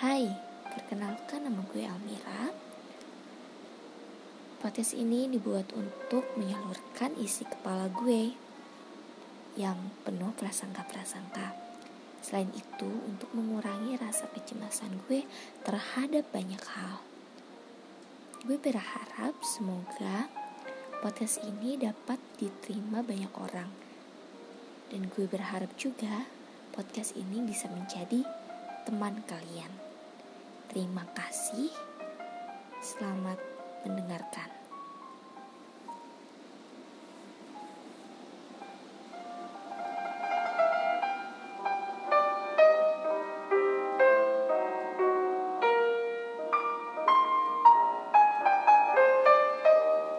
Hai, perkenalkan nama gue Almira. Podcast ini dibuat untuk menyalurkan isi kepala gue yang penuh prasangka-prasangka. Selain itu, untuk mengurangi rasa kecemasan gue terhadap banyak hal. Gue berharap semoga podcast ini dapat diterima banyak orang. Dan gue berharap juga podcast ini bisa menjadi teman kalian. Terima kasih. Selamat mendengarkan.